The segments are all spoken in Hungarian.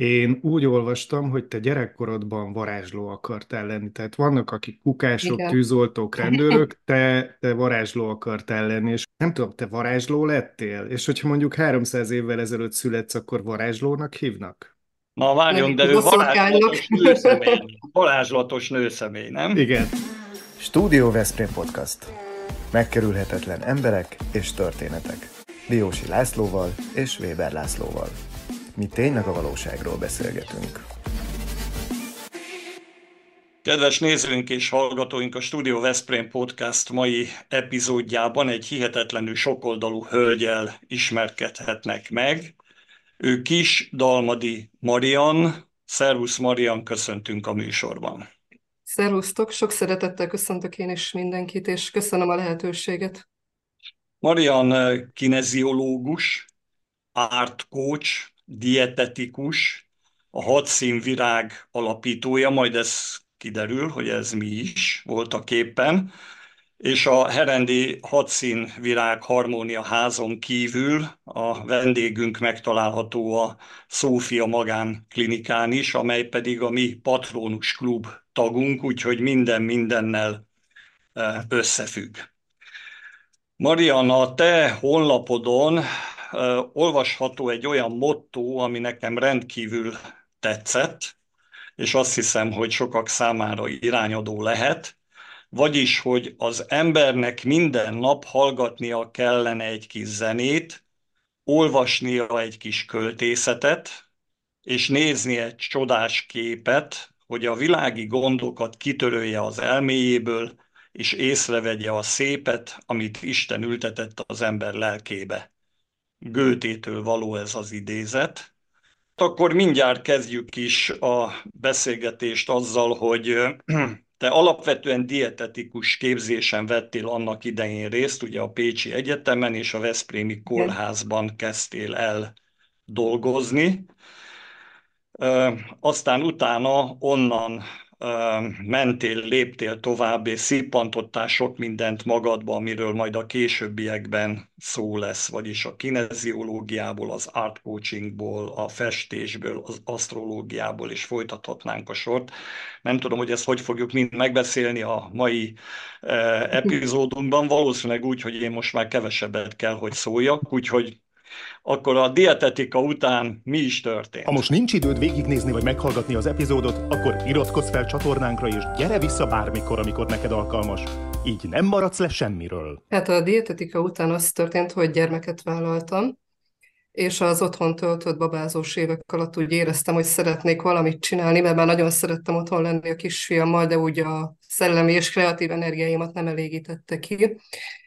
Én úgy olvastam, hogy te gyerekkorodban varázsló akartál lenni. Tehát vannak, akik kukások, Igen. tűzoltók, rendőrök, te, te varázsló akartál lenni, és nem tudom, te varázsló lettél? És hogyha mondjuk 300 évvel ezelőtt születsz, akkor varázslónak hívnak? Na várjon, de ő varázslatos nőszemély. Varázslatos nőszemély, nem? Igen. Stúdió Veszprém Podcast. Megkerülhetetlen emberek és történetek. Diósi Lászlóval és Weber Lászlóval. Mi tényleg a valóságról beszélgetünk. Kedves nézőink és hallgatóink, a Studio Veszprém Podcast mai epizódjában egy hihetetlenül sokoldalú hölgyel ismerkedhetnek meg. Ő Kis Dalmadi Marian. Szervusz Marian, köszöntünk a műsorban. Szervusztok, sok szeretettel köszöntök én is mindenkit, és köszönöm a lehetőséget. Marian eh, kineziológus, art coach, dietetikus, a hat színvirág alapítója, majd ez kiderül, hogy ez mi is volt a képen, és a Herendi Hadszínvirág Harmónia házon kívül a vendégünk megtalálható a Szófia Magánklinikán is, amely pedig a mi Patronus Klub tagunk, úgyhogy minden mindennel eh, összefügg. Mariana, te honlapodon olvasható egy olyan motto, ami nekem rendkívül tetszett, és azt hiszem, hogy sokak számára irányadó lehet, vagyis, hogy az embernek minden nap hallgatnia kellene egy kis zenét, olvasnia egy kis költészetet, és nézni egy csodás képet, hogy a világi gondokat kitörölje az elméjéből, és észrevegye a szépet, amit Isten ültetett az ember lelkébe. Götétől való ez az idézet. Akkor mindjárt kezdjük is a beszélgetést azzal, hogy te alapvetően dietetikus képzésen vettél annak idején részt, ugye a Pécsi Egyetemen és a Veszprémi Kórházban kezdtél el dolgozni. Aztán utána onnan mentél, léptél tovább, és szippantottál sok mindent magadba, amiről majd a későbbiekben szó lesz, vagyis a kineziológiából, az art coachingból, a festésből, az asztrológiából, és folytathatnánk a sort. Nem tudom, hogy ezt hogy fogjuk mind megbeszélni a mai epizódunkban, valószínűleg úgy, hogy én most már kevesebbet kell, hogy szóljak, úgyhogy akkor a dietetika után mi is történt? Ha most nincs időd végignézni vagy meghallgatni az epizódot, akkor iratkozz fel csatornánkra, és gyere vissza bármikor, amikor neked alkalmas. Így nem maradsz le semmiről. Hát a dietetika után az történt, hogy gyermeket vállaltam, és az otthon töltött babázós évek alatt úgy éreztem, hogy szeretnék valamit csinálni, mert már nagyon szerettem otthon lenni a kisfiammal, de úgy a szellemi és kreatív energiáimat nem elégítette ki,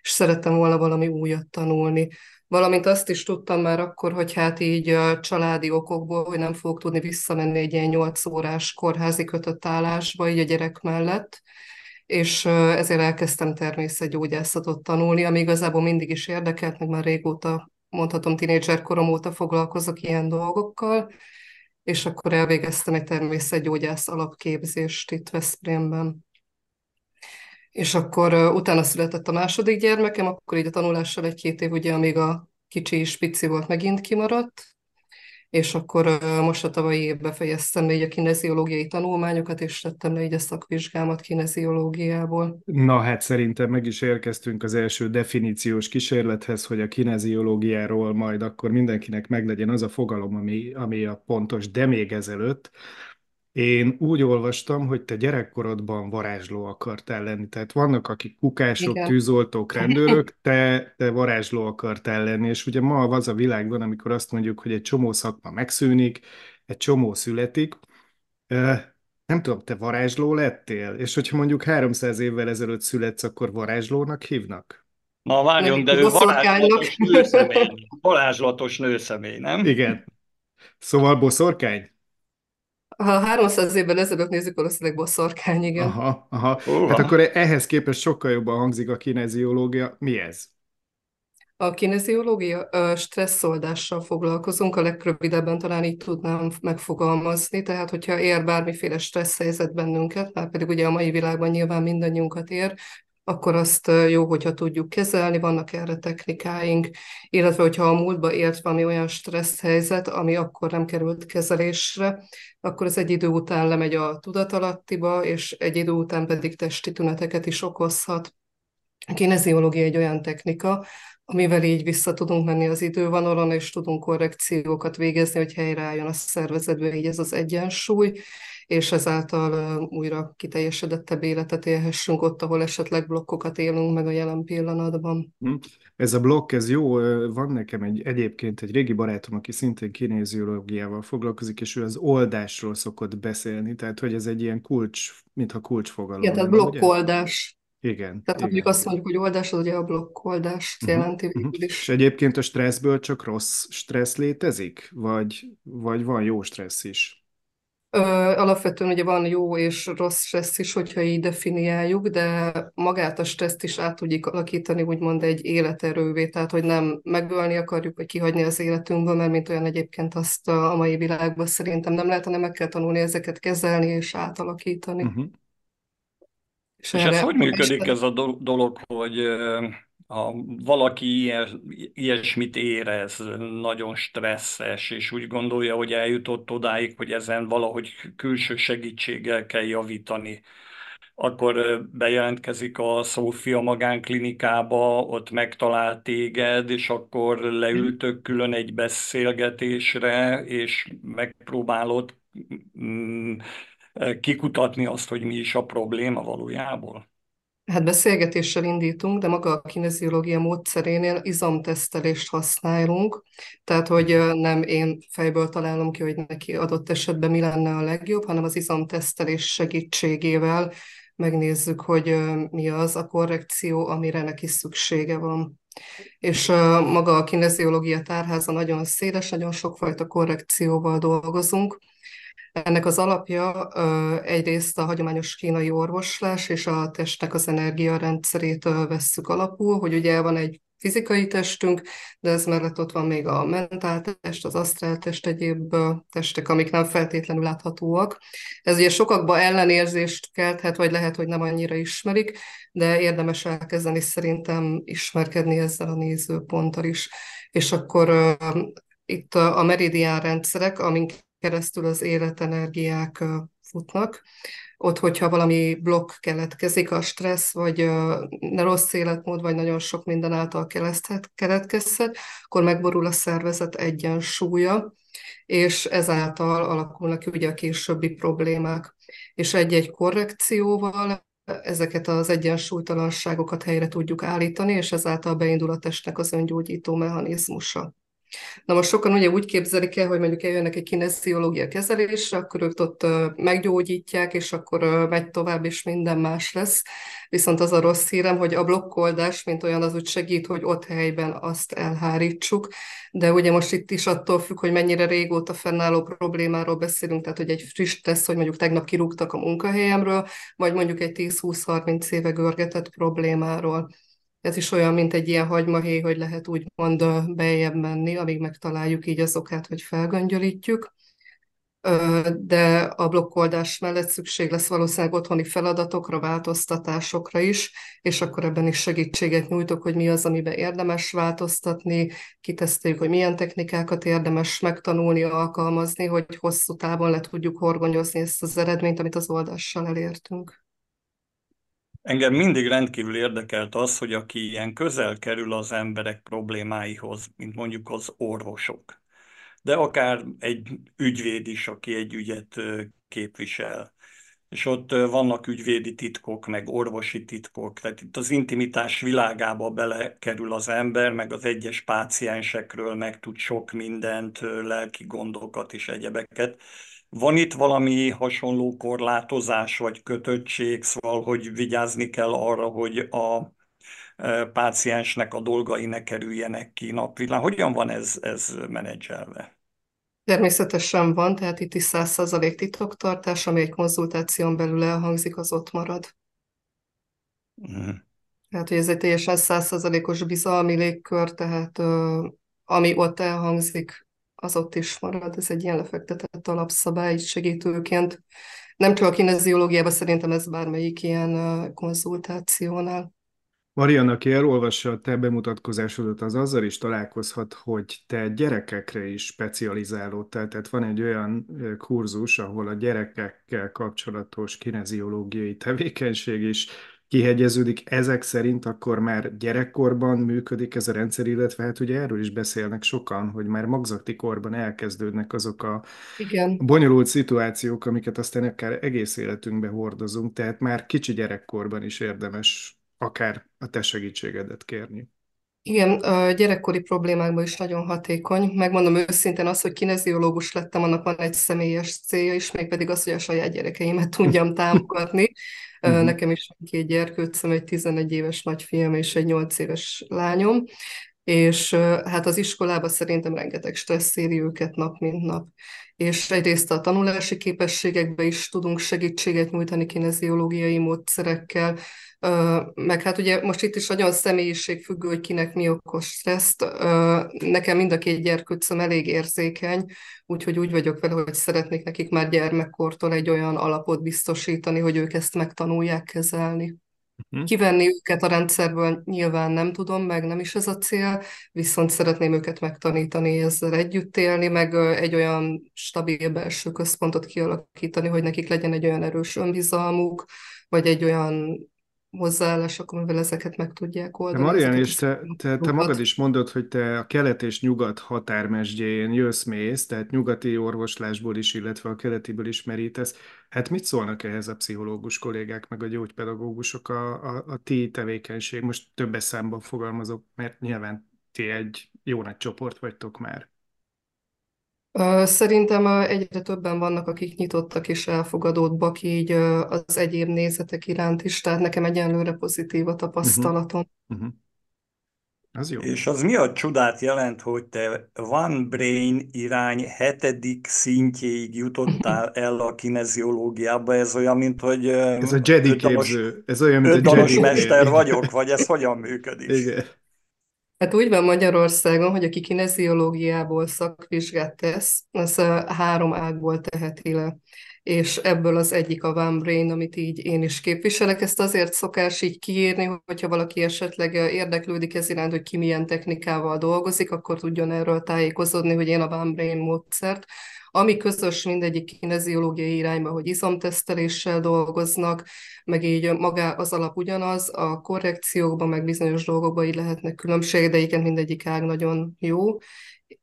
és szerettem volna valami újat tanulni. Valamint azt is tudtam már akkor, hogy hát így a családi okokból, hogy nem fogok tudni visszamenni egy ilyen 8 órás kórházi kötött állásba, így a gyerek mellett, és ezért elkezdtem természetgyógyászatot tanulni, ami igazából mindig is érdekelt, meg már régóta, mondhatom, tinédzser korom óta foglalkozok ilyen dolgokkal, és akkor elvégeztem egy természetgyógyász alapképzést itt Veszprémben. És akkor utána született a második gyermekem, akkor így a tanulással egy-két év, ugye, amíg a kicsi is pici volt, megint kimaradt, és akkor most a tavalyi évben fejeztem így a kineziológiai tanulmányokat, és tettem le így a szakvizsgámat kineziológiából. Na hát szerintem meg is érkeztünk az első definíciós kísérlethez, hogy a kineziológiáról majd akkor mindenkinek meglegyen az a fogalom, ami, ami a pontos, de még ezelőtt, én úgy olvastam, hogy te gyerekkorodban varázsló akartál lenni. Tehát vannak, akik kukások, Igen. tűzoltók, rendőrök, te, te varázsló akartál lenni. És ugye ma az a világban, amikor azt mondjuk, hogy egy csomó szakma megszűnik, egy csomó születik. Nem tudom, te varázsló lettél? És hogyha mondjuk 300 évvel ezelőtt születsz, akkor varázslónak hívnak? Na várjon, de ő varázslatos nőszemély. Varázslatos nőszemély, nem? Igen. Szóval boszorkány? Ha 300 évvel ezelőtt nézzük, valószínűleg boszorkány, igen. Aha, aha. Húha. Hát akkor ehhez képest sokkal jobban hangzik a kineziológia. Mi ez? A kineziológia stresszoldással foglalkozunk, a legrövidebben talán így tudnám megfogalmazni, tehát hogyha ér bármiféle stressz helyzet bennünket, már pedig ugye a mai világban nyilván mindannyiunkat ér, akkor azt jó, hogyha tudjuk kezelni, vannak erre technikáink, illetve hogyha a múltba ért valami olyan stressz helyzet, ami akkor nem került kezelésre, akkor az egy idő után lemegy a tudatalattiba, és egy idő után pedig testi tüneteket is okozhat. A kineziológia egy olyan technika, amivel így vissza tudunk menni az idővonalon, és tudunk korrekciókat végezni, hogy helyreálljon a szervezetbe így ez az egyensúly, és ezáltal újra kiteljesedettebb életet élhessünk ott, ahol esetleg blokkokat élünk meg a jelen pillanatban. Hm. Ez a blokk, ez jó, van nekem egy, egyébként egy régi barátom, aki szintén kinéziológiával foglalkozik, és ő az oldásról szokott beszélni, tehát hogy ez egy ilyen kulcs, mintha kulcsfogalom. Igen, tehát blokkoldás. Igen. Tehát igen. ha azt mondjuk, hogy oldás, az ugye a blokkoldás uh-huh, jelenti uh-huh. is. És egyébként a stresszből csak rossz stressz létezik? Vagy, vagy van jó stressz is? Alapvetően ugye van jó és rossz stressz is, hogyha így definiáljuk, de magát a stresszt is át tudjuk alakítani, úgymond egy életerővé, tehát hogy nem megölni akarjuk, vagy kihagyni az életünkből, mert mint olyan egyébként azt a mai világban szerintem nem lehet, hanem meg kell tanulni ezeket kezelni és átalakítani. Uh-huh. És, és ez hogy működik ez a dolog, hogy ha valaki ilyesmit érez, nagyon stresszes, és úgy gondolja, hogy eljutott odáig, hogy ezen valahogy külső segítséggel kell javítani, akkor bejelentkezik a Szófia magánklinikába, ott megtalál téged, és akkor leültök külön egy beszélgetésre, és megpróbálod mm, kikutatni azt, hogy mi is a probléma valójában. Hát beszélgetéssel indítunk, de maga a kineziológia módszerénél izomtesztelést használunk, tehát hogy nem én fejből találom ki, hogy neki adott esetben mi lenne a legjobb, hanem az izomtesztelés segítségével megnézzük, hogy mi az a korrekció, amire neki szüksége van. És maga a kineziológia tárháza nagyon széles, nagyon sokfajta korrekcióval dolgozunk, ennek az alapja egyrészt a hagyományos kínai orvoslás és a testnek az energiarendszerét vesszük alapul, hogy ugye van egy fizikai testünk, de ez mellett ott van még a mentáltest, az asztráltest, egyéb testek, amik nem feltétlenül láthatóak. Ez ugye sokakban ellenérzést kelthet, vagy lehet, hogy nem annyira ismerik, de érdemes elkezdeni szerintem ismerkedni ezzel a nézőponttal is. És akkor itt a meridián rendszerek, amink keresztül az életenergiák futnak. Ott, hogyha valami blokk keletkezik, a stressz, vagy ne rossz életmód, vagy nagyon sok minden által keletkezhet, akkor megborul a szervezet egyensúlya, és ezáltal alakulnak ugye a későbbi problémák. És egy-egy korrekcióval ezeket az egyensúlytalanságokat helyre tudjuk állítani, és ezáltal beindul a testnek az öngyógyító mechanizmusa. Na most sokan ugye úgy képzelik el, hogy mondjuk eljönnek egy kinesziológia kezelésre, akkor ők ott meggyógyítják, és akkor megy tovább, és minden más lesz. Viszont az a rossz hírem, hogy a blokkoldás, mint olyan, az úgy segít, hogy ott helyben azt elhárítsuk. De ugye most itt is attól függ, hogy mennyire régóta fennálló problémáról beszélünk, tehát hogy egy friss tesz, hogy mondjuk tegnap kirúgtak a munkahelyemről, vagy mondjuk egy 10-20-30 éve görgetett problémáról ez is olyan, mint egy ilyen hagymahéj, hogy lehet úgymond bejebb menni, amíg megtaláljuk így az okát, hogy felgöngyölítjük. De a blokkoldás mellett szükség lesz valószínűleg otthoni feladatokra, változtatásokra is, és akkor ebben is segítséget nyújtok, hogy mi az, amiben érdemes változtatni, kiteszteljük, hogy milyen technikákat érdemes megtanulni, alkalmazni, hogy hosszú távon le tudjuk horgonyozni ezt az eredményt, amit az oldással elértünk. Engem mindig rendkívül érdekelt az, hogy aki ilyen közel kerül az emberek problémáihoz, mint mondjuk az orvosok, de akár egy ügyvéd is, aki egy ügyet képvisel, és ott vannak ügyvédi titkok, meg orvosi titkok, tehát itt az intimitás világába belekerül az ember, meg az egyes páciensekről meg tud sok mindent, lelki gondokat és egyebeket, van itt valami hasonló korlátozás vagy kötöttség, szóval, hogy vigyázni kell arra, hogy a e, páciensnek a dolgai ne kerüljenek ki napvilán. Hogyan van ez, ez menedzselve? Természetesen van, tehát itt is 100% titoktartás, ami egy konzultáción belül elhangzik, az ott marad. Mm. Tehát, hogy ez egy teljesen 100%-os bizalmi légkör, tehát ami ott elhangzik, az ott is marad. Ez egy ilyen lefektetett alapszabály segítőként. Nem csak a kineziológiában, szerintem ez bármelyik ilyen konzultációnál. Marian, aki elolvassa a te bemutatkozásodat, az azzal is találkozhat, hogy te gyerekekre is specializálódtál, tehát van egy olyan kurzus, ahol a gyerekekkel kapcsolatos kineziológiai tevékenység is kihegyeződik. Ezek szerint akkor már gyerekkorban működik ez a rendszer, illetve hát ugye erről is beszélnek sokan, hogy már magzati korban elkezdődnek azok a Igen. bonyolult szituációk, amiket aztán akár egész életünkbe hordozunk, tehát már kicsi gyerekkorban is érdemes akár a te segítségedet kérni. Igen, a gyerekkori problémákban is nagyon hatékony. Megmondom őszintén azt, hogy kineziológus lettem, annak van egy személyes célja is, mégpedig az, hogy a saját gyerekeimet tudjam támogatni. Uh-huh. Nekem is van két gyerkőcöm, egy 11 éves nagyfiam és egy 8 éves lányom, és hát az iskolában szerintem rengeteg stressz éri őket nap, mint nap. És egyrészt a tanulási képességekbe is tudunk segítséget nyújtani kineziológiai módszerekkel, meg hát ugye most itt is nagyon személyiségfüggő, hogy kinek mi okos stresszt. Nekem mind a két gyerkőcöm elég érzékeny, úgyhogy úgy vagyok vele, hogy szeretnék nekik már gyermekkortól egy olyan alapot biztosítani, hogy ők ezt megtanulják kezelni. Uh-huh. Kivenni őket a rendszerből nyilván nem tudom, meg nem is ez a cél, viszont szeretném őket megtanítani ezzel együtt élni, meg egy olyan stabil belső központot kialakítani, hogy nekik legyen egy olyan erős önbizalmuk, vagy egy olyan hozzáállások, amivel ezeket meg tudják oldani. De Marian, és te, te, te magad is mondod, hogy te a kelet és nyugat határmesdjén jössz mész, tehát nyugati orvoslásból is, illetve a keletiből is merítesz. Hát mit szólnak ehhez a pszichológus kollégák, meg a gyógypedagógusok a, a, a ti tevékenység? Most többes számban fogalmazok, mert nyilván ti egy jó nagy csoport vagytok már. Szerintem egyre többen vannak, akik nyitottak és elfogadóbbak így az egyéb nézetek iránt is, tehát nekem egyenlőre pozitív a tapasztalatom. Uh-huh. Uh-huh. Az jó. És az mi a csodát jelent, hogy te One Brain irány hetedik szintjéig jutottál el a kineziológiába? Ez olyan, mint hogy ez a Jedi képző. Ez olyan, mint a Jedi mester vagyok, vagy ez hogyan működik? Igen. Hát úgy van Magyarországon, hogy aki kineziológiából szakvizsgát tesz, az három ágból teheti le és ebből az egyik a One Brain, amit így én is képviselek. Ezt azért szokás így kiírni, hogyha valaki esetleg érdeklődik ez iránt, hogy ki milyen technikával dolgozik, akkor tudjon erről tájékozódni, hogy én a One Brain módszert ami közös mindegyik kineziológiai irányba, hogy izomteszteléssel dolgoznak, meg így maga az alap ugyanaz, a korrekciókban, meg bizonyos dolgokban így lehetnek különbségek, de igen, mindegyik ág nagyon jó.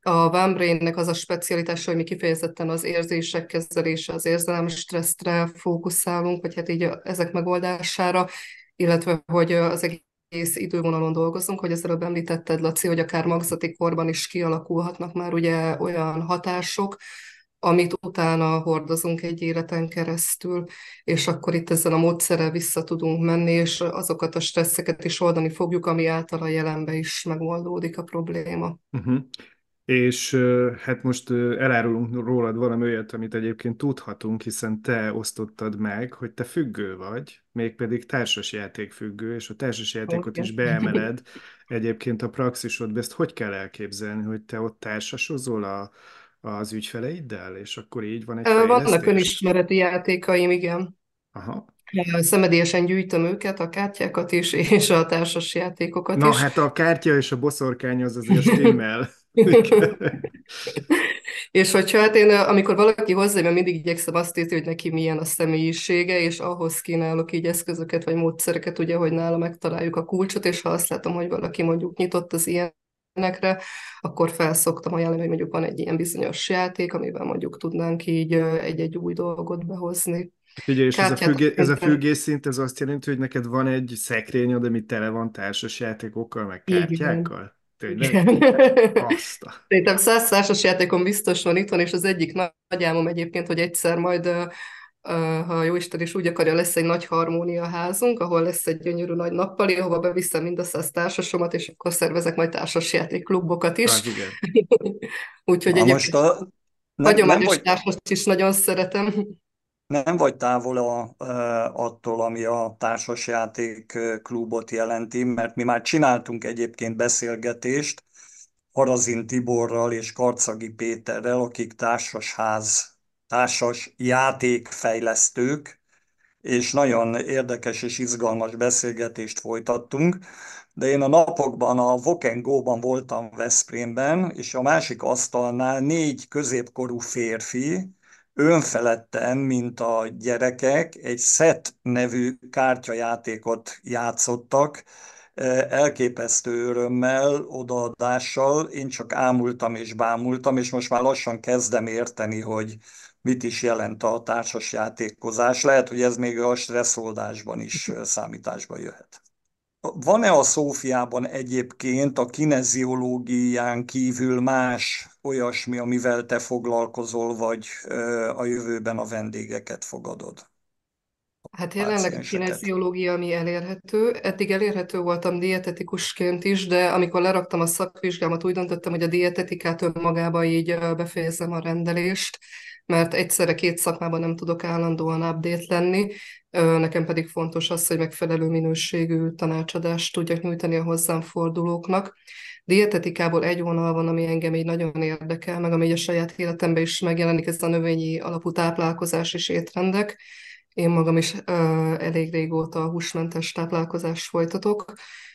A One az a specialitása, hogy mi kifejezetten az érzések kezelése, az érzelem stresszre fókuszálunk, vagy hát így ezek megoldására, illetve hogy az egész idővonalon dolgozunk, hogy az előbb említetted, Laci, hogy akár magzati korban is kialakulhatnak már ugye olyan hatások, amit utána hordozunk egy életen keresztül, és akkor itt ezzel a módszerrel vissza tudunk menni, és azokat a stresszeket is oldani fogjuk, ami által a jelenbe is megoldódik a probléma. Uh-huh. És hát most elárulunk rólad valami olyat, amit egyébként tudhatunk, hiszen te osztottad meg, hogy te függő vagy, mégpedig társasjáték függő, és a társasjátékot okay. is beemeled egyébként a praxisodba. Ezt hogy kell elképzelni, hogy te ott társasozol a, az ügyfeleiddel, és akkor így van egy fejlesztés? Vannak önismereti játékaim, igen. Aha. Szemedélyesen gyűjtöm őket, a kártyákat is, és a társas játékokat Na, is. hát a kártya és a boszorkány az azért stimmel. és hogyha hát én, amikor valaki hozzá, mert mindig igyekszem azt érti, hogy neki milyen a személyisége, és ahhoz kínálok így eszközöket vagy módszereket, ugye, hogy nála megtaláljuk a kulcsot, és ha azt látom, hogy valaki mondjuk nyitott az ilyen ilyenekre, akkor felszoktam ajánlani, hogy mondjuk van egy ilyen bizonyos játék, amiben mondjuk tudnánk így egy-egy új dolgot behozni. Ugye, és ez a, függé, ez a függés szint, ez azt jelenti, hogy neked van egy szekrényed, ami tele van társas játékokkal, meg kártyákkal? Azt Szerintem száz társas játékon biztos van itthon, és az egyik nagy álmom egyébként, hogy egyszer majd ha jó Isten is úgy akarja, lesz egy nagy harmónia házunk, ahol lesz egy gyönyörű nagy nappali, ahova beviszem mind a száz társasomat, és akkor szervezek majd társasjátékklubokat is. Hát Úgyhogy egy most a... nem, hagyományos nem vagy... társast is nagyon szeretem. Nem vagy távol a, attól, ami a társasjáték klubot jelenti, mert mi már csináltunk egyébként beszélgetést, Harazin Tiborral és Karcagi Péterrel, akik társasház, társas játékfejlesztők, és nagyon érdekes és izgalmas beszélgetést folytattunk. De én a napokban a Vokengóban voltam Veszprémben, és a másik asztalnál négy középkorú férfi, önfeledten, mint a gyerekek, egy SET nevű kártyajátékot játszottak, elképesztő örömmel, odaadással, én csak ámultam és bámultam, és most már lassan kezdem érteni, hogy mit is jelent a társas játékozás. Lehet, hogy ez még a stresszoldásban is számításba jöhet. Van-e a Szófiában egyébként a kineziológián kívül más olyasmi, amivel te foglalkozol, vagy a jövőben a vendégeket fogadod? Hát jelenleg a kineziológia, ami elérhető. Eddig elérhető voltam dietetikusként is, de amikor leraktam a szakvizsgámat, úgy döntöttem, hogy a dietetikát önmagában így befejezem a rendelést, mert egyszerre két szakmában nem tudok állandóan update lenni, nekem pedig fontos az, hogy megfelelő minőségű tanácsadást tudjak nyújtani a hozzám fordulóknak. Dietetikából egy vonal van, ami engem így nagyon érdekel, meg ami a saját életemben is megjelenik, ez a növényi alapú táplálkozás és étrendek. Én magam is uh, elég régóta húsmentes táplálkozást folytatok,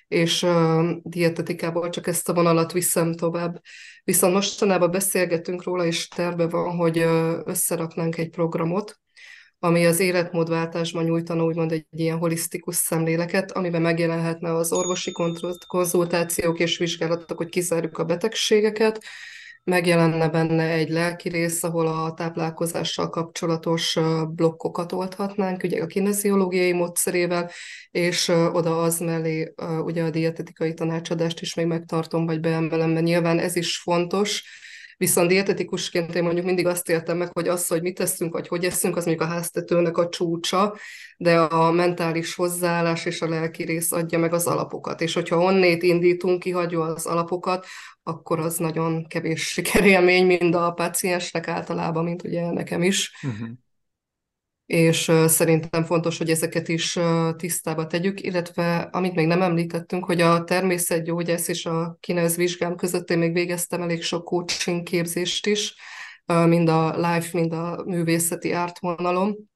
és uh, dietetikából csak ezt a vonalat viszem tovább. Viszont mostanában beszélgetünk róla, és terve van, hogy uh, összeraknánk egy programot, ami az életmódváltásban nyújtana úgymond egy ilyen holisztikus szemléleket, amiben megjelenhetne az orvosi konzultációk és vizsgálatok, hogy kizárjuk a betegségeket, megjelenne benne egy lelki rész, ahol a táplálkozással kapcsolatos blokkokat oldhatnánk, ugye a kineziológiai módszerével, és oda az mellé ugye a dietetikai tanácsadást is még megtartom, vagy beemelem, mert nyilván ez is fontos, Viszont dietetikusként én mondjuk mindig azt értem meg, hogy az, hogy mit teszünk, vagy hogy eszünk, az mondjuk a háztetőnek a csúcsa, de a mentális hozzáállás és a lelki rész adja meg az alapokat. És hogyha onnét indítunk, kihagyva az alapokat, akkor az nagyon kevés sikerélmény, mind a paciensnek általában, mint ugye nekem is. Uh-huh és szerintem fontos, hogy ezeket is tisztába tegyük, illetve amit még nem említettünk, hogy a természetgyógyász és a kinez vizsgám között én még végeztem elég sok coaching képzést is, mind a life, mind a művészeti ártvonalon,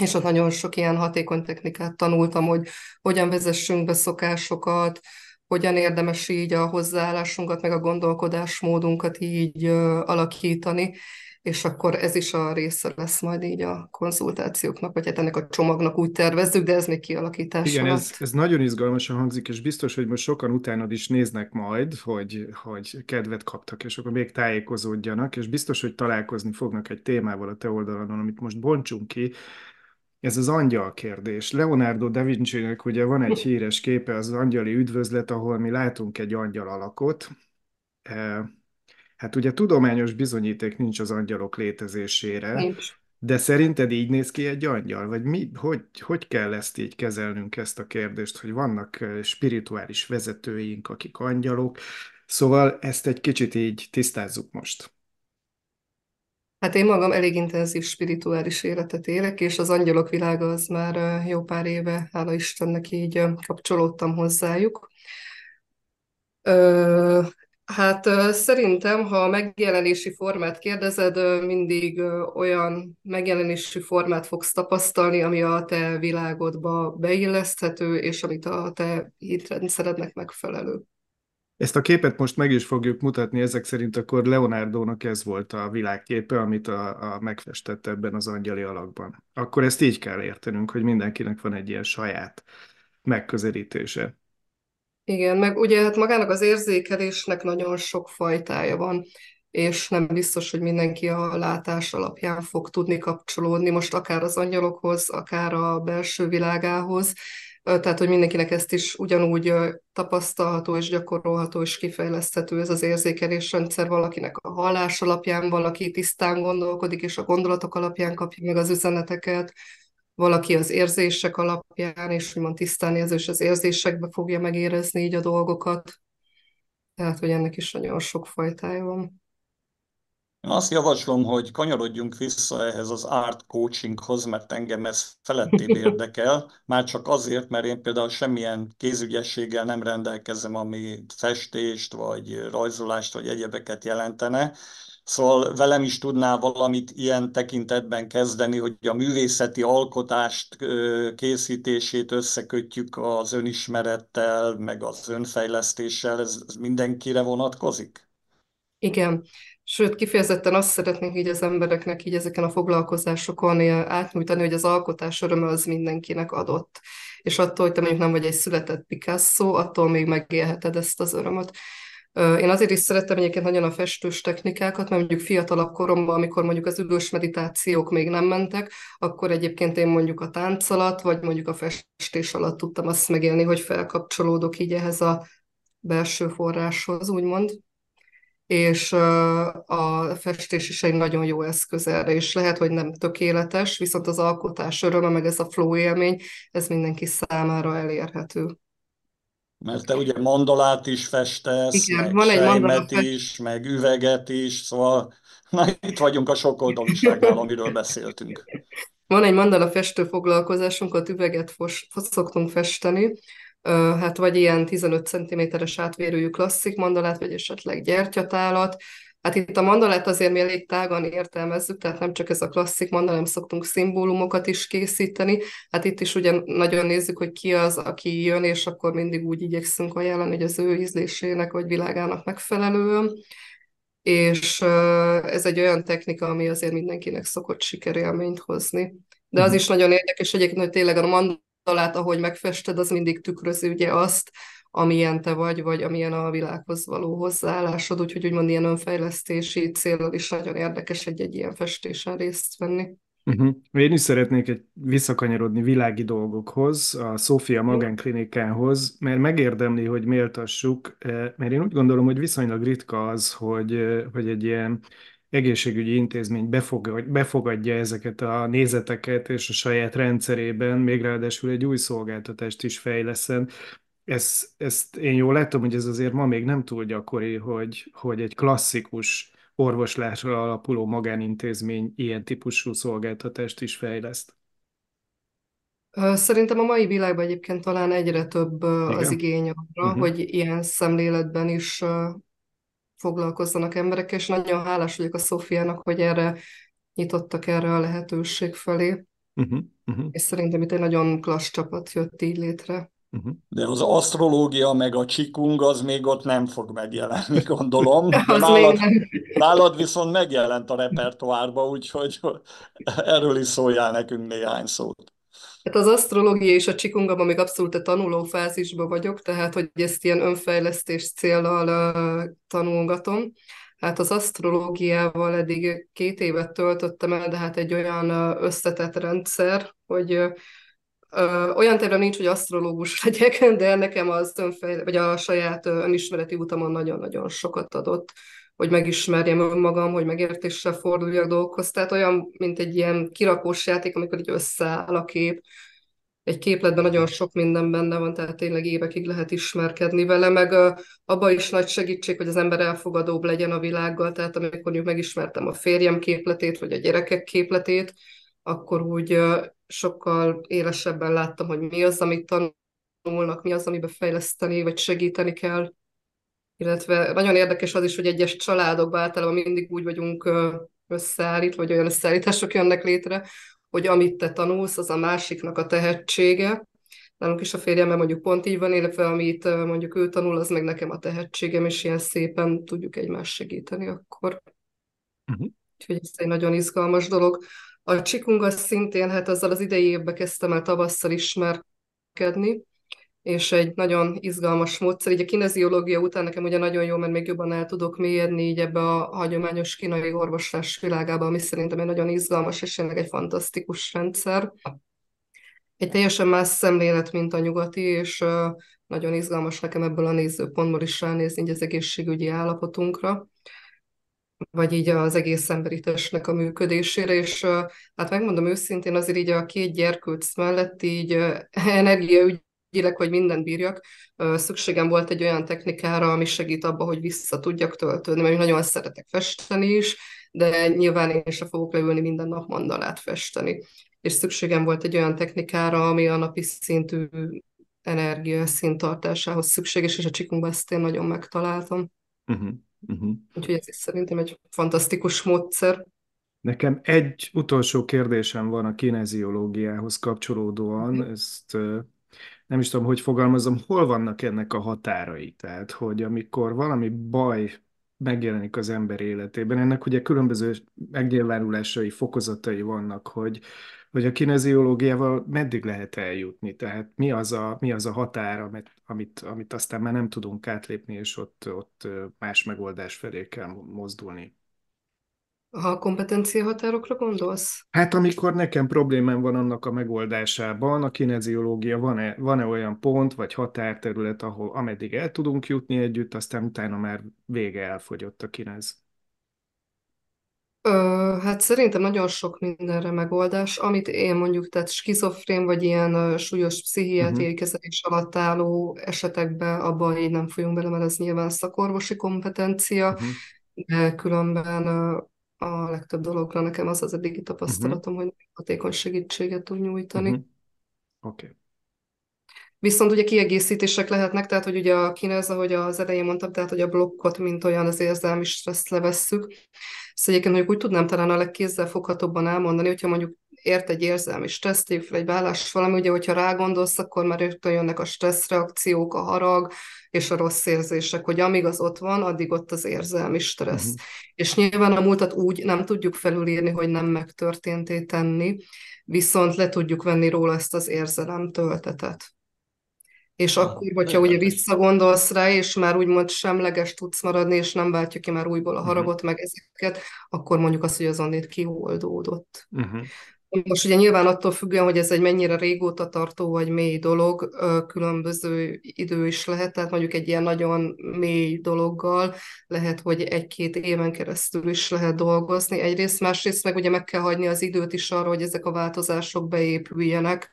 és ott nagyon sok ilyen hatékony technikát tanultam, hogy hogyan vezessünk be szokásokat, hogyan érdemes így a hozzáállásunkat, meg a gondolkodásmódunkat így alakítani, és akkor ez is a része lesz majd így a konzultációknak, vagy hát ennek a csomagnak úgy tervezzük, de ez még kialakítás Igen, ez, ez nagyon izgalmasan hangzik, és biztos, hogy most sokan utánad is néznek majd, hogy, hogy kedvet kaptak, és akkor még tájékozódjanak, és biztos, hogy találkozni fognak egy témával a te oldalon, amit most bontsunk ki, ez az angyal kérdés. Leonardo da Vinci-nek ugye van egy híres képe, az angyali üdvözlet, ahol mi látunk egy angyal alakot, eh, Hát ugye tudományos bizonyíték nincs az angyalok létezésére, nincs. de szerinted így néz ki egy angyal? Vagy mi, hogy, hogy kell ezt így kezelnünk, ezt a kérdést, hogy vannak spirituális vezetőink, akik angyalok, szóval ezt egy kicsit így tisztázzuk most. Hát én magam elég intenzív spirituális életet élek, és az angyalok világa az már jó pár éve, hála Istennek így kapcsolódtam hozzájuk. Hát szerintem, ha a megjelenési formát kérdezed, mindig olyan megjelenési formát fogsz tapasztalni, ami a te világodba beilleszthető, és amit a te hitrendszerednek megfelelő. Ezt a képet most meg is fogjuk mutatni, ezek szerint akkor Leonardo-nak ez volt a világképe, amit a, a megfestett ebben az angyali alakban. Akkor ezt így kell értenünk, hogy mindenkinek van egy ilyen saját megközelítése. Igen, meg ugye hát magának az érzékelésnek nagyon sok fajtája van, és nem biztos, hogy mindenki a látás alapján fog tudni kapcsolódni, most akár az angyalokhoz, akár a belső világához, tehát, hogy mindenkinek ezt is ugyanúgy tapasztalható és gyakorolható és kifejleszthető ez az érzékelésrendszer valakinek a hallás alapján, valaki tisztán gondolkodik, és a gondolatok alapján kapja meg az üzeneteket, valaki az érzések alapján, és úgymond tisztán érző, és az érzésekbe fogja megérezni így a dolgokat. Tehát, hogy ennek is nagyon sok fajtája van. Én azt javaslom, hogy kanyarodjunk vissza ehhez az art coachinghoz, mert engem ez felettébb érdekel, már csak azért, mert én például semmilyen kézügyességgel nem rendelkezem, ami festést, vagy rajzolást, vagy egyebeket jelentene. Szóval velem is tudnál valamit ilyen tekintetben kezdeni, hogy a művészeti alkotást készítését összekötjük az önismerettel, meg az önfejlesztéssel, ez, ez mindenkire vonatkozik? Igen, Sőt, kifejezetten azt szeretnék így az embereknek így ezeken a foglalkozásokon átnyújtani, hogy az alkotás öröme az mindenkinek adott. És attól, hogy te mondjuk nem vagy egy született Picasso, attól még megélheted ezt az örömöt. Én azért is szerettem egyébként nagyon a festős technikákat, mert mondjuk fiatalabb koromban, amikor mondjuk az ülős meditációk még nem mentek, akkor egyébként én mondjuk a tánc alatt, vagy mondjuk a festés alatt tudtam azt megélni, hogy felkapcsolódok így ehhez a belső forráshoz, úgymond és a festés is egy nagyon jó eszköz erre, és lehet, hogy nem tökéletes, viszont az alkotás öröme, meg ez a flow élmény, ez mindenki számára elérhető. Mert te ugye mandalát is festesz, Igen, meg van egy sejmet is, meg üveget is, szóval na, itt vagyunk a sokoldaliságnál, amiről beszéltünk. Van egy mandala festő foglalkozásunk, ott üveget fos, szoktunk festeni, hát vagy ilyen 15 cm-es átvérőjű klasszik mandalát, vagy esetleg gyertyatálat. Hát itt a mandalát azért mi elég tágan értelmezzük, tehát nem csak ez a klasszik mandala, hanem szoktunk szimbólumokat is készíteni. Hát itt is ugye nagyon nézzük, hogy ki az, aki jön, és akkor mindig úgy igyekszünk ajánlani, hogy az ő ízlésének vagy világának megfelelően. És ez egy olyan technika, ami azért mindenkinek szokott sikerélményt hozni. De az mhm. is nagyon érdekes egyébként, hogy tényleg a mandala talát, ahogy megfested, az mindig tükrözi ugye azt, amilyen te vagy, vagy amilyen a világhoz való hozzáállásod, úgyhogy úgymond ilyen önfejlesztési célral is nagyon érdekes egy-egy ilyen festésen részt venni. Uh-huh. Én is szeretnék egy visszakanyarodni világi dolgokhoz, a Szófia magánklinikához, mert megérdemli, hogy méltassuk, eh, mert én úgy gondolom, hogy viszonylag ritka az, hogy, eh, hogy egy ilyen egészségügyi intézmény befogadja, ezeket a nézeteket, és a saját rendszerében még ráadásul egy új szolgáltatást is fejleszen. Ezt, ezt én jól látom, hogy ez azért ma még nem túl gyakori, hogy, hogy egy klasszikus orvoslásra alapuló magánintézmény ilyen típusú szolgáltatást is fejleszt. Szerintem a mai világban egyébként talán egyre több Igen. az igény arra, uh-huh. hogy ilyen szemléletben is foglalkozzanak emberek, és nagyon hálás vagyok a Szófiának, hogy erre nyitottak erre a lehetőség felé. Uh-huh, uh-huh. És szerintem itt egy nagyon klassz csapat jött így létre. Uh-huh. De az asztrológia meg a csikung az még ott nem fog megjelenni, gondolom. az nálad, nálad viszont megjelent a repertoárba, úgyhogy erről is szóljál nekünk néhány szót. Hát az asztrológia és a csikungban még abszolút a tanuló fázisban vagyok, tehát hogy ezt ilyen önfejlesztés célral uh, tanulgatom. Hát az asztrológiával eddig két évet töltöttem el, de hát egy olyan összetett rendszer, hogy uh, olyan terve nincs, hogy asztrológus legyek, de nekem az önfejl- vagy a saját önismereti utamon nagyon-nagyon sokat adott hogy megismerjem önmagam, hogy megértéssel forduljak dolgokhoz. Tehát olyan, mint egy ilyen kirakós játék, amikor így összeáll a kép. Egy képletben nagyon sok minden benne van, tehát tényleg évekig lehet ismerkedni vele, meg abban is nagy segítség, hogy az ember elfogadóbb legyen a világgal, tehát amikor mondjuk megismertem a férjem képletét, vagy a gyerekek képletét, akkor úgy sokkal élesebben láttam, hogy mi az, amit tanulnak, mi az, amiben fejleszteni, vagy segíteni kell illetve nagyon érdekes az is, hogy egyes családokban általában mindig úgy vagyunk összeállít, vagy olyan összeállítások jönnek létre, hogy amit te tanulsz, az a másiknak a tehetsége. Nálunk is a férjemmel mondjuk pont így van, illetve amit mondjuk ő tanul, az meg nekem a tehetségem, és ilyen szépen tudjuk egymást segíteni akkor. Uh-huh. Úgyhogy ez egy nagyon izgalmas dolog. A csikung az szintén, hát azzal az idei évben kezdtem el tavasszal ismerkedni, és egy nagyon izgalmas módszer. Így a kineziológia után nekem ugye nagyon jó, mert még jobban el tudok mérni így ebbe a hagyományos kínai orvoslás világába, ami szerintem egy nagyon izgalmas és tényleg egy fantasztikus rendszer. Egy teljesen más szemlélet, mint a nyugati, és nagyon izgalmas nekem ebből a nézőpontból is ránézni így az egészségügyi állapotunkra vagy így az egész emberi testnek a működésére, és hát megmondom őszintén, azért így a két gyerkőc mellett így energiaügy ügyileg, hogy mindent bírjak, szükségem volt egy olyan technikára, ami segít abba, hogy vissza tudjak töltődni, mert nagyon szeretek festeni is, de nyilván én sem fogok leülni minden nap mandalát festeni. És szükségem volt egy olyan technikára, ami a napi szintű energia színtartásához szükséges, és a csikungban ezt én nagyon megtaláltam. Uh-huh. Uh-huh. Úgyhogy ez is szerintem egy fantasztikus módszer. Nekem egy utolsó kérdésem van a kineziológiához kapcsolódóan, uh-huh. ezt nem is tudom, hogy fogalmazom, hol vannak ennek a határai? Tehát, hogy amikor valami baj megjelenik az ember életében, ennek ugye különböző megnyilvánulásai, fokozatai vannak, hogy, hogy a kineziológiával meddig lehet eljutni, tehát mi az a, mi az a határ, amit, amit, aztán már nem tudunk átlépni, és ott, ott más megoldás felé kell mozdulni. Ha a kompetencia határokra gondolsz? Hát amikor nekem problémám van annak a megoldásában, a kineziológia, van-e, van-e olyan pont vagy határterület, ahol ameddig el tudunk jutni együtt, aztán utána már vége elfogyott a kinez? Ö, hát szerintem nagyon sok mindenre megoldás, amit én mondjuk, tehát skizofrén vagy ilyen ö, súlyos pszichiátriai uh-huh. kezelés alatt álló esetekben abban így nem folyunk bele, mert ez nyilván szakorvosi kompetencia, uh-huh. de különben ö, a legtöbb dologra nekem az az eddigi tapasztalatom, uh-huh. hogy hatékony segítséget tud nyújtani. Uh-huh. Oké. Okay. Viszont ugye kiegészítések lehetnek, tehát hogy ugye a kinez, ahogy az elején mondtam, tehát hogy a blokkot, mint olyan az érzelmi stresszt levesszük. Ezt egyébként mondjuk úgy tudnám talán a legkézzel foghatóbban elmondani, hogyha mondjuk ért egy érzelmi stressz, fel egy vállás valami, ugye, hogyha rágondolsz, akkor már rögtön jönnek a stresszreakciók, a harag és a rossz érzések, hogy amíg az ott van, addig ott az érzelmi stressz. Uh-huh. És nyilván a múltat úgy nem tudjuk felülírni, hogy nem megtörténté tenni, viszont le tudjuk venni róla ezt az érzelem töltetet. És ah, akkor, hogyha ugye visszagondolsz rá, és már úgymond semleges tudsz maradni, és nem váltja ki már újból a mhm. haragot, uh-huh. meg ezeket, akkor mondjuk azt, hogy az onnét kioldódott. Uh-huh. Most ugye nyilván attól függően, hogy ez egy mennyire régóta tartó vagy mély dolog, különböző idő is lehet, tehát mondjuk egy ilyen nagyon mély dologgal lehet, hogy egy-két éven keresztül is lehet dolgozni. Egyrészt, másrészt meg ugye meg kell hagyni az időt is arra, hogy ezek a változások beépüljenek,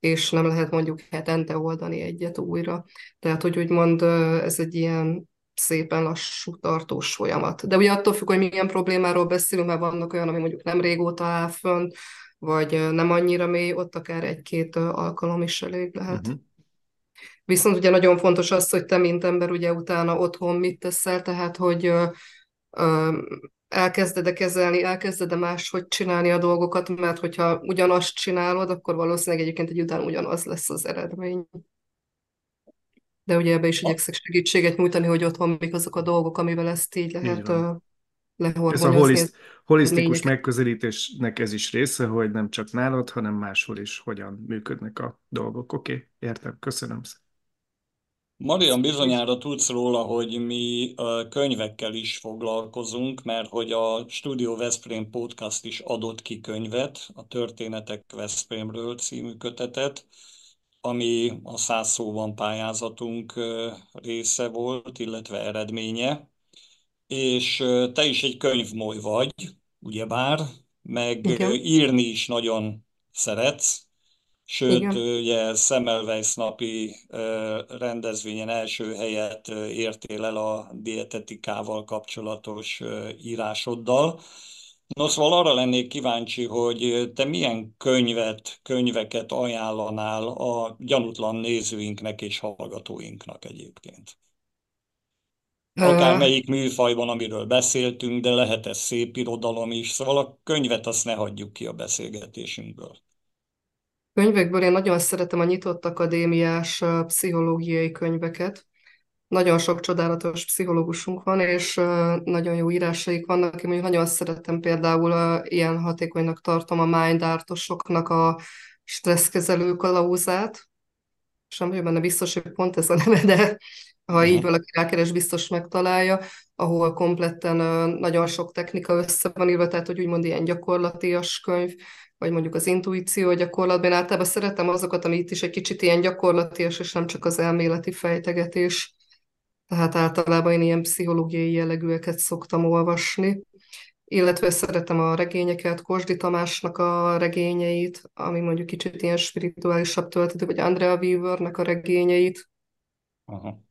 és nem lehet mondjuk hetente oldani egyet újra. Tehát, hogy úgymond ez egy ilyen szépen lassú, tartós folyamat. De ugye attól függ, hogy milyen problémáról beszélünk, mert vannak olyan, ami mondjuk nem régóta áll fönt, vagy nem annyira mély, ott akár egy-két alkalom is elég lehet. Uh-huh. Viszont ugye nagyon fontos az, hogy te, mint ember, ugye utána otthon mit teszel, tehát, hogy ö, ö, elkezded-e kezelni, elkezded-e máshogy csinálni a dolgokat, mert hogyha ugyanazt csinálod, akkor valószínűleg egyébként egy után ugyanaz lesz az eredmény. De ugye ebbe is igyekszek segítséget nyújtani, hogy otthon mik azok a dolgok, amivel ezt így lehet ez a holiszt, holisztikus megközelítésnek ez is része, hogy nem csak nálad, hanem máshol is hogyan működnek a dolgok. Oké, okay, értem, köszönöm szépen. Marian, bizonyára tudsz róla, hogy mi könyvekkel is foglalkozunk, mert hogy a Studio Veszprém Podcast is adott ki könyvet, a Történetek Veszprémről című kötetet, ami a száz szóban pályázatunk része volt, illetve eredménye és te is egy könyvmoly vagy, ugyebár, meg Igen. írni is nagyon szeretsz, sőt, Igen. ugye Semmelweis napi rendezvényen első helyet értél el a dietetikával kapcsolatos írásoddal. No, szóval arra lennék kíváncsi, hogy te milyen könyvet, könyveket ajánlanál a gyanútlan nézőinknek és hallgatóinknak egyébként? Akármelyik műfajban, amiről beszéltünk, de lehet ez szép irodalom is, szóval a könyvet azt ne hagyjuk ki a beszélgetésünkből. Könyvekből én nagyon szeretem a nyitott akadémiás pszichológiai könyveket. Nagyon sok csodálatos pszichológusunk van, és nagyon jó írásaik vannak. Én nagyon szeretem például ilyen hatékonynak tartom a mind artosoknak a stresszkezelő kalauzát. Sem vagyok benne biztos, hogy pont ez a neve, de ha így valaki rákeres, biztos megtalálja, ahol kompletten nagyon sok technika össze van írva, tehát hogy úgymond ilyen gyakorlatias könyv, vagy mondjuk az intuíció gyakorlatban. Általában szeretem azokat, ami itt is egy kicsit ilyen gyakorlatias, és nem csak az elméleti fejtegetés. Tehát általában én ilyen pszichológiai jellegűeket szoktam olvasni. Illetve szeretem a regényeket, Kosdi Tamásnak a regényeit, ami mondjuk kicsit ilyen spirituálisabb töltető, vagy Andrea Weavernek a regényeit. Aha.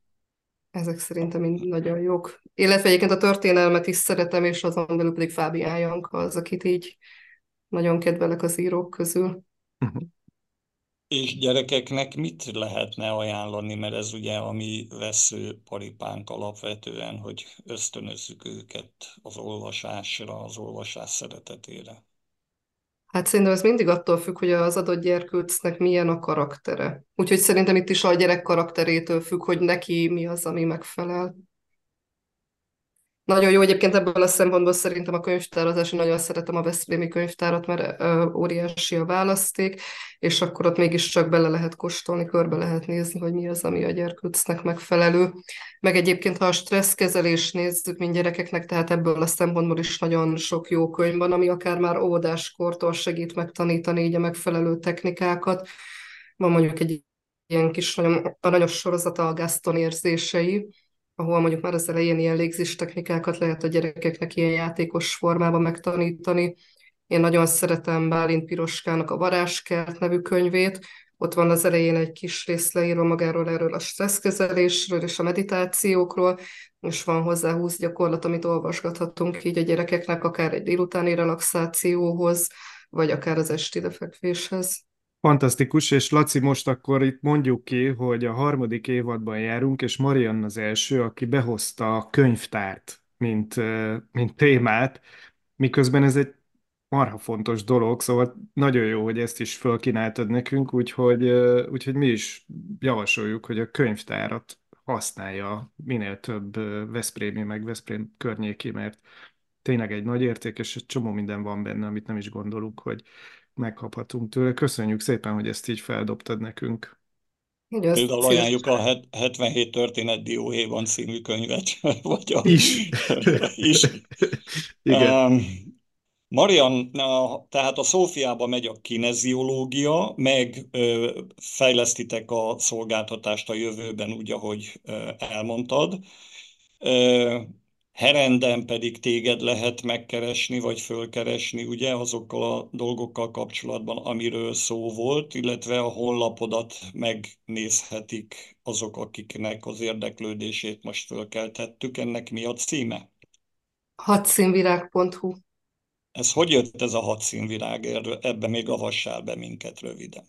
Ezek szerintem mind nagyon jók. Illetve egyébként a történelmet is szeretem, és azon belül pedig Fábián Janka az, akit így nagyon kedvelek az írók közül. Uh-huh. És gyerekeknek mit lehetne ajánlani, mert ez ugye a mi veszőparipánk alapvetően, hogy ösztönözzük őket az olvasásra, az olvasás szeretetére. Hát szerintem ez mindig attól függ, hogy az adott gyerkőcnek milyen a karaktere. Úgyhogy szerintem itt is a gyerek karakterétől függ, hogy neki mi az, ami megfelel. Nagyon jó egyébként ebből a szempontból szerintem a könyvtározás, én nagyon szeretem a Veszprémi könyvtárat, mert óriási a választék, és akkor ott mégiscsak bele lehet kóstolni, körbe lehet nézni, hogy mi az, ami a gyerkőcnek megfelelő. Meg egyébként, ha a stresszkezelést nézzük, mint gyerekeknek, tehát ebből a szempontból is nagyon sok jó könyv van, ami akár már óvodáskortól segít megtanítani így a megfelelő technikákat. Van mondjuk egy ilyen kis nagyon aranyos sorozata a Gaston érzései, ahol mondjuk már az elején ilyen légzés technikákat lehet a gyerekeknek ilyen játékos formában megtanítani. Én nagyon szeretem Bálint Piroskának a Varázskert nevű könyvét, ott van az elején egy kis rész leírva magáról erről a stresszkezelésről és a meditációkról, és van hozzá 20 gyakorlat, amit olvasgathatunk így a gyerekeknek, akár egy délutáni relaxációhoz, vagy akár az esti lefekvéshez. Fantasztikus, és Laci, most akkor itt mondjuk ki, hogy a harmadik évadban járunk, és Marian az első, aki behozta a könyvtárt, mint, mint témát, miközben ez egy marha fontos dolog, szóval nagyon jó, hogy ezt is fölkínáltad nekünk, úgyhogy, úgyhogy mi is javasoljuk, hogy a könyvtárat használja minél több Veszprémi, meg Veszprém környéki, mert tényleg egy nagy érték, és egy csomó minden van benne, amit nem is gondolunk, hogy megkaphatunk tőle. Köszönjük szépen, hogy ezt így feldobtad nekünk. Például ajánljuk a 77 történet dióhéjban című könyvet. Vagy a... Is. is. Igen. Um, Marian, tehát a Szófiába megy a kineziológia, meg ö, fejlesztitek a szolgáltatást a jövőben, úgy, ahogy ö, elmondtad. Ö, Herenden pedig téged lehet megkeresni, vagy fölkeresni, ugye, azokkal a dolgokkal kapcsolatban, amiről szó volt, illetve a honlapodat megnézhetik azok, akiknek az érdeklődését most fölkeltettük. Ennek mi a címe? Hadszínvirág.hu Ez hogy jött ez a hadszínvirág? Ebben még avassál be minket röviden.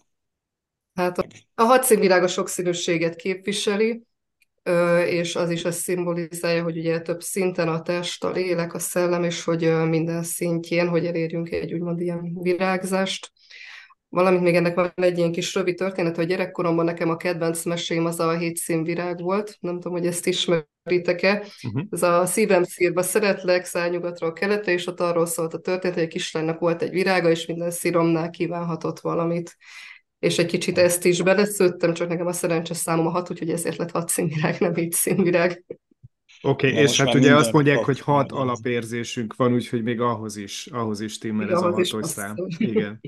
Hát a, a hadszínvirág a sokszínűséget képviseli, és az is azt szimbolizálja, hogy ugye több szinten a test, a lélek, a szellem, és hogy minden szintjén, hogy elérjünk egy úgymond ilyen virágzást. Valamint még ennek van egy ilyen kis rövid történet, hogy gyerekkoromban nekem a kedvenc mesém az a hét virág volt. Nem tudom, hogy ezt ismeritek-e. Uh-huh. Ez a szívem szírba szeretlek, szárnyugatra a keletre, és ott arról szólt a történet, hogy a kislánynak volt egy virága, és minden szíromnál kívánhatott valamit és egy kicsit ezt is beleszőttem, csak nekem a szerencsés számom a hat, úgyhogy ezért lett hat színvirág, nem így színvirág. Oké, okay, és hát ugye azt mondják, hogy hat alapérzésünk van, úgyhogy még ahhoz is, ahhoz is timmel ez a hatos szám. Igen.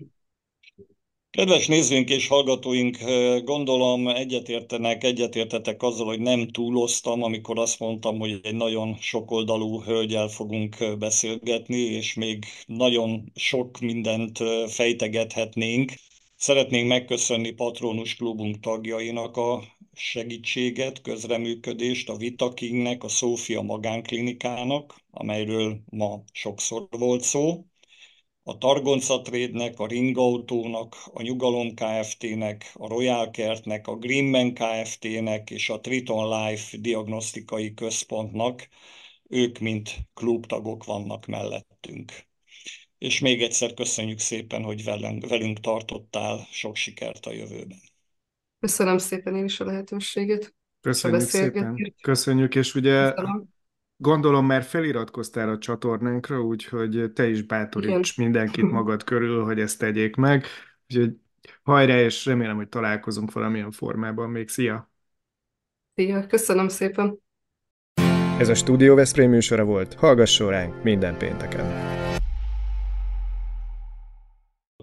Kedves nézőink és hallgatóink, gondolom egyetértenek, egyetértetek azzal, hogy nem túloztam, amikor azt mondtam, hogy egy nagyon sokoldalú hölgyel fogunk beszélgetni, és még nagyon sok mindent fejtegethetnénk. Szeretnénk megköszönni Patronus Klubunk tagjainak a segítséget, közreműködést, a Vitakingnek, a Szófia Magánklinikának, amelyről ma sokszor volt szó, a Targonca Trade-nek, a Ringautónak, a Nyugalom Kft-nek, a Royal Kertnek, a Greenman Kft-nek és a Triton Life Diagnosztikai Központnak, ők mint klubtagok vannak mellettünk és még egyszer köszönjük szépen, hogy velünk, velünk tartottál, sok sikert a jövőben. Köszönöm szépen én is a lehetőséget. Köszönjük szépen. Köszönjük, és ugye Köszönöm. gondolom már feliratkoztál a csatornánkra, úgyhogy te is bátoríts Igen. mindenkit magad körül, hogy ezt tegyék meg. Úgyhogy hajrá, és remélem, hogy találkozunk valamilyen formában még. Szia! Szia, köszönöm szépen! Ez a Studio Veszprém műsora volt. Hallgasson ránk minden pénteken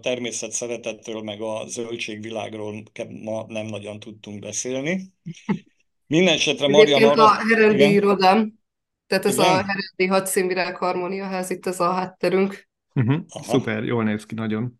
természet szeretetről, meg a zöldségvilágról ma nem nagyon tudtunk beszélni. Minden esetre Marian arra... a Herendi irodám, tehát ez Igen? a Herendi hadszínvirág harmóniaház, itt ez a hátterünk. Uh-huh. Szuper, jól néz ki nagyon.